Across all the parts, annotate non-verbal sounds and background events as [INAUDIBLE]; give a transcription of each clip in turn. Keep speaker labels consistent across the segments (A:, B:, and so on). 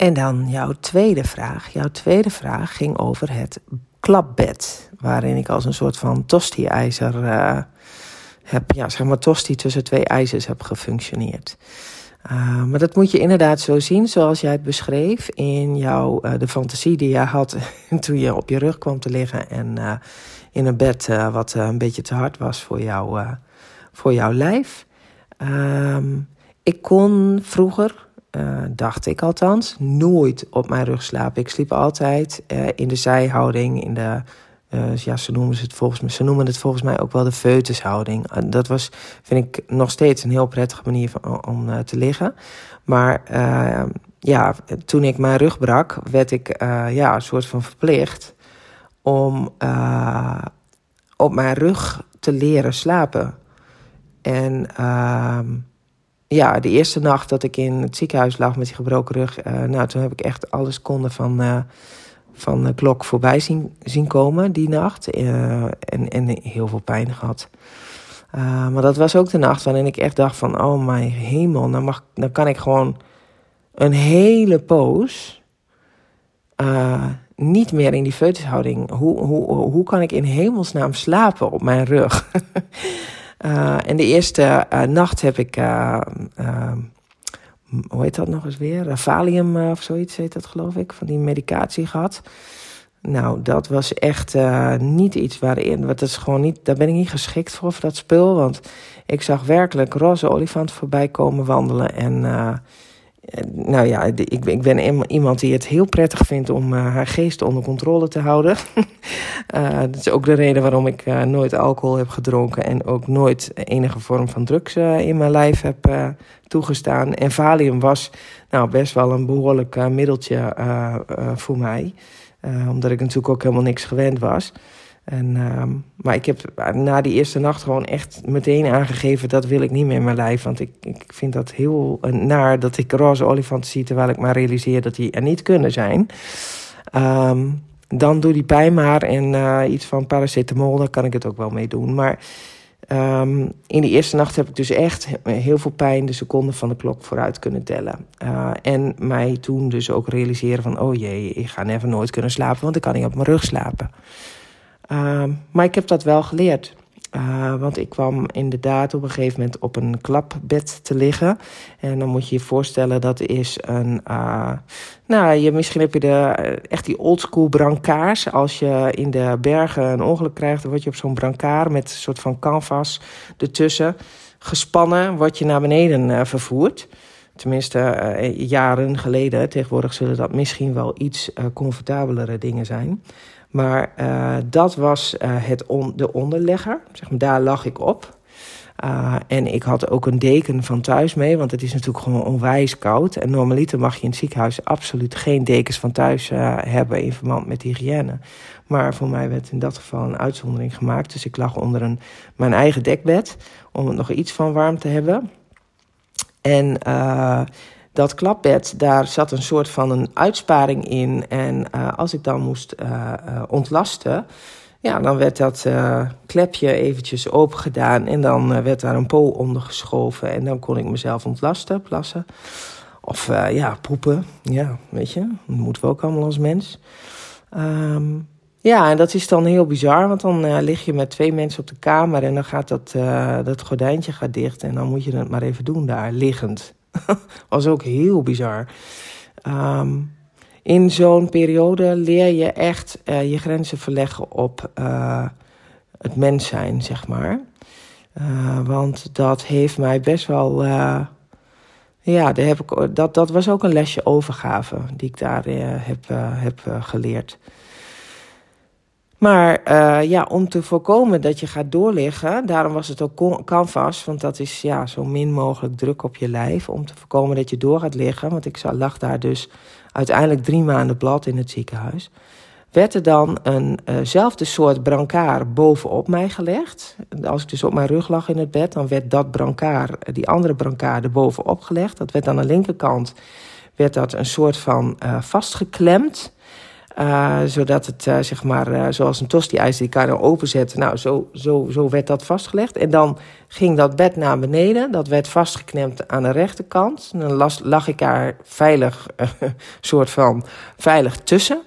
A: En dan jouw tweede vraag. Jouw tweede vraag ging over het klapbed. Waarin ik als een soort van tosti-ijzer uh, heb, ja, zeg maar tosti tussen twee ijzers heb gefunctioneerd. Uh, maar dat moet je inderdaad zo zien zoals jij het beschreef in jouw, uh, de fantasie die jij had [LAUGHS] toen je op je rug kwam te liggen en in een bed wat een beetje te hard was voor, jou, voor jouw lijf. Ehm, ik kon vroeger uh, dacht ik althans, nooit op mijn rug slapen. Ik sliep altijd uh, in de zijhouding, in de, uh, ja, ze noemen, het volgens mij, ze noemen het volgens mij ook wel de foetushouding. dat was, vind ik, nog steeds een heel prettige manier om te liggen. Maar ja, toen ik mijn rug brak, werd ik ja, een soort van verplicht om op mijn rug te leren slapen. En ehm, ja, de eerste nacht dat ik in het ziekenhuis lag met die gebroken rug, uh, nou, toen heb ik echt alle seconden van, uh, van de klok voorbij zien, zien komen die nacht. Uh, en, en heel veel pijn gehad. maar dat was ook de nacht waarin ik echt dacht van, oh mijn hemel, nou, mag, dan kan ik gewoon een hele poos niet meer in die feutushouding. Hoe, hoe, hoe kan ik in hemelsnaam slapen op mijn rug? [LAUGHS] Uh, en de eerste uh, nacht heb ik, uh, hoe heet dat nog eens weer? Valium of zoiets heet dat geloof ik, van die medicatie gehad. Nou, dat was echt niet iets waarin, wat is gewoon niet, daar ben ik niet geschikt voor, voor dat spul. Want ik zag werkelijk roze olifant voorbij komen wandelen en nou ja, ik, ik ben iemand die het heel prettig vindt om uh, haar geest onder controle te houden. uh, [LAUGHS] dat is ook de reden waarom ik nooit alcohol heb gedronken en ook nooit enige vorm van drugs in mijn lijf heb toegestaan. En Valium was nou best wel een behoorlijk middeltje voor mij, omdat ik natuurlijk ook helemaal niks gewend was. En, uh, maar ik heb na die eerste nacht gewoon echt meteen aangegeven... dat wil ik niet meer in mijn lijf. Want ik, ik vind dat heel naar dat ik roze olifanten zie... terwijl ik maar realiseer dat die er niet kunnen zijn. Um, dan doe die pijn maar en uh, iets van paracetamol... daar kan ik het ook wel mee doen. Maar um, in de eerste nacht heb ik dus echt heel veel pijn... de seconden van de klok vooruit kunnen tellen. Uh, en mij toen dus ook realiseren van... oh jee, ik ga never nooit kunnen slapen... want ik kan niet op mijn rug slapen. Uh, maar ik heb dat wel geleerd. Uh, want ik kwam inderdaad op een gegeven moment op een klapbed te liggen. En dan moet je je voorstellen, dat is een... Uh, nou, je, misschien heb je de, echt die oldschool brancards. Als je in de bergen een ongeluk krijgt, dan word je op zo'n brancard... met een soort van canvas ertussen gespannen, word je naar beneden uh, vervoerd. Tenminste, jaren geleden. Tegenwoordig zullen dat misschien wel iets comfortabelere dingen zijn. Maar uh, dat was uh, het de onderlegger. Zeg maar, daar lag ik op. Uh, en ik had ook een deken van thuis mee, want het is natuurlijk gewoon onwijs koud. En normaliter mag je in het ziekenhuis absoluut geen dekens van thuis hebben in verband met hygiëne. Maar voor mij werd in dat geval een uitzondering gemaakt. Dus ik lag onder een, mijn eigen dekbed om nog iets van warm te hebben. En dat klapbed, daar zat een soort van een uitsparing in. En uh, als ik dan moest uh, uh, ontlasten, ja, dan werd dat klepje eventjes open gedaan. En dan werd daar een po onder geschoven. En dan kon ik mezelf ontlasten, plassen. Of ja, poepen. Ja, weet je, dat moeten we ook allemaal als mens. Um, ja, en dat is dan heel bizar, want dan lig je met twee mensen op de kamer en dan gaat dat, dat gordijntje gaat dicht en dan moet je het maar even doen daar, liggend. [LAUGHS] was ook heel bizar. Um, in zo'n periode leer je echt uh, je grenzen verleggen op uh, het mens zijn, zeg maar. Uh, want dat heeft mij best wel. ja, daar heb ik, dat, dat was ook een lesje overgave die ik daar heb, heb geleerd. Maar uh, ja, om te voorkomen dat je gaat doorliggen, daarom was het ook canvas, want dat is ja, zo min mogelijk druk op je lijf. Om te voorkomen dat je door gaat liggen, want ik lag daar dus uiteindelijk drie maanden blad in het ziekenhuis. Werd er dan eenzelfde uh soort brancard bovenop mij gelegd. Als ik dus op mijn rug lag in het bed, dan werd dat brancard, die andere brancard, er bovenop gelegd. Dat werd aan de linkerkant werd dat een soort van vastgeklemd. Uh, zodat het, uh, zeg maar, uh, zoals een tosti-ijs, die kan openzetten. Nou, zo, zo, zo werd dat vastgelegd. En dan ging dat bed naar beneden. Dat werd vastgeknemd aan de rechterkant. En dan lag ik daar veilig, [LAUGHS] soort van, veilig tussen.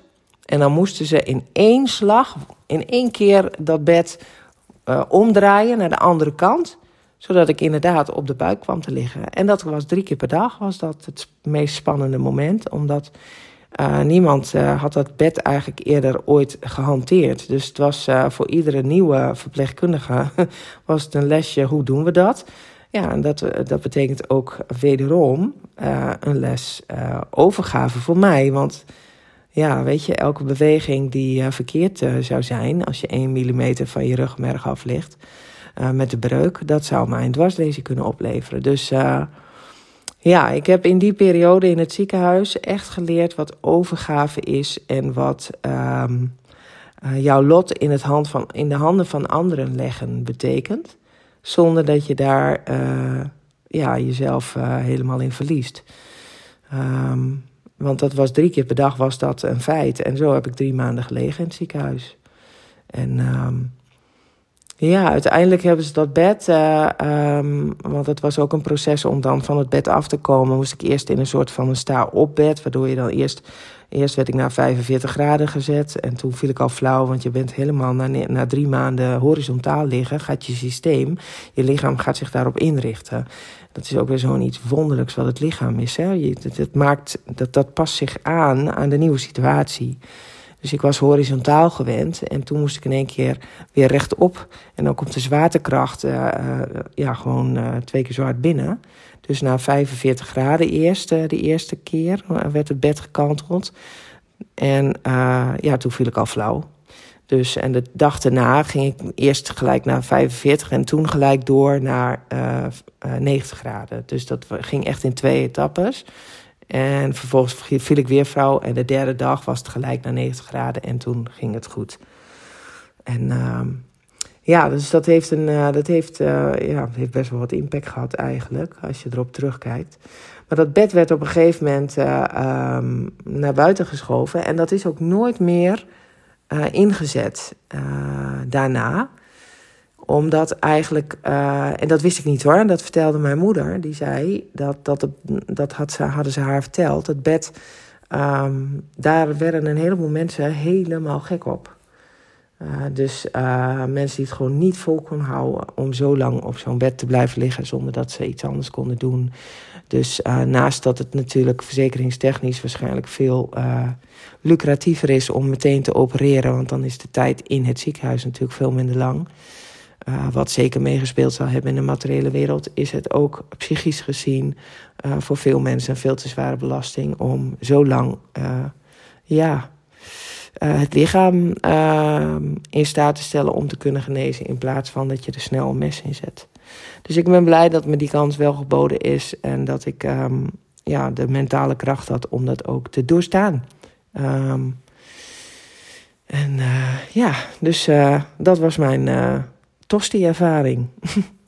A: En dan moesten ze in één slag, in één keer dat bed omdraaien naar de andere kant zodat ik inderdaad op de buik kwam te liggen. En dat was drie keer per dag, was dat het meest spannende moment. Omdat uh, niemand uh, had dat bed eigenlijk eerder ooit gehanteerd. Dus het was uh, voor iedere nieuwe verpleegkundige [LAUGHS] was het een lesje, hoe doen we dat? Ja, en dat, dat betekent ook wederom een les overgave voor mij. Want ja, weet je, elke beweging die verkeerd zou zijn... als je 1 millimeter van je rugmerg af ligt met de breuk... dat zou mij een dwarslesie kunnen opleveren. Dus ja, ik heb in die periode in het ziekenhuis echt geleerd wat overgave is en wat um, uh, jouw lot in, het hand van, in de handen van anderen leggen betekent. Zonder dat je daar uh, ja, jezelf uh, helemaal in verliest. Um, want dat was drie keer per dag was dat een feit. En zo heb ik drie maanden gelegen in het ziekenhuis. En um, ja, uiteindelijk hebben ze dat bed, uh, um, want het was ook een proces om dan van het bed af te komen, moest ik eerst in een soort van een sta-op bed, waardoor je dan eerst, eerst werd ik naar 45 graden gezet en toen viel ik al flauw, want je bent helemaal na, na drie maanden horizontaal liggen, gaat je systeem, je lichaam gaat zich daarop inrichten. Dat is ook weer zo'n iets wonderlijks wat het lichaam is. Hè? Je, maakt, dat, dat past zich aan aan de nieuwe situatie. Dus ik was horizontaal gewend en toen moest ik in één keer weer rechtop. En dan komt de zwaartekracht uh, uh, ja, gewoon uh, twee keer zo hard binnen. Dus na 45 graden eerst, de eerste keer, werd het bed gekanteld. En ja, toen viel ik al flauw. Dus, en de dag daarna ging ik eerst gelijk naar 45 en toen gelijk door naar 90 graden. Dus dat ging echt in twee etappes. En vervolgens viel ik weer vrouw. En de derde dag was het gelijk naar 90 graden. En toen ging het goed. En uh, ja, dus dat heeft, een, uh, dat heeft, uh, ja, heeft best wel wat impact gehad eigenlijk. Als je erop terugkijkt. Maar dat bed werd op een gegeven moment um, naar buiten geschoven. En dat is ook nooit meer ingezet daarna omdat eigenlijk, uh, en dat wist ik niet hoor, dat vertelde mijn moeder. Die zei, dat, dat, dat had ze, hadden ze haar verteld. Het bed, um, daar werden een heleboel mensen helemaal gek op. Uh, dus uh, mensen die het gewoon niet vol konden houden om zo lang op zo'n bed te blijven liggen zonder dat ze iets anders konden doen. Dus naast dat het natuurlijk verzekeringstechnisch waarschijnlijk veel lucratiever is om meteen te opereren, want dan is de tijd in het ziekenhuis natuurlijk veel minder lang. Uh, wat zeker meegespeeld zal hebben in de materiële wereld, is het ook psychisch gezien uh, voor veel mensen een veel te zware belasting om zo lang uh, ja, het lichaam in staat te stellen om te kunnen genezen, in plaats van dat je er snel een mes in zet. Dus ik ben blij dat me die kans wel geboden is en dat ik um, ja, de mentale kracht had om dat ook te doorstaan. Um, en ja, dus dat was mijn tosti-ervaring. [LAUGHS]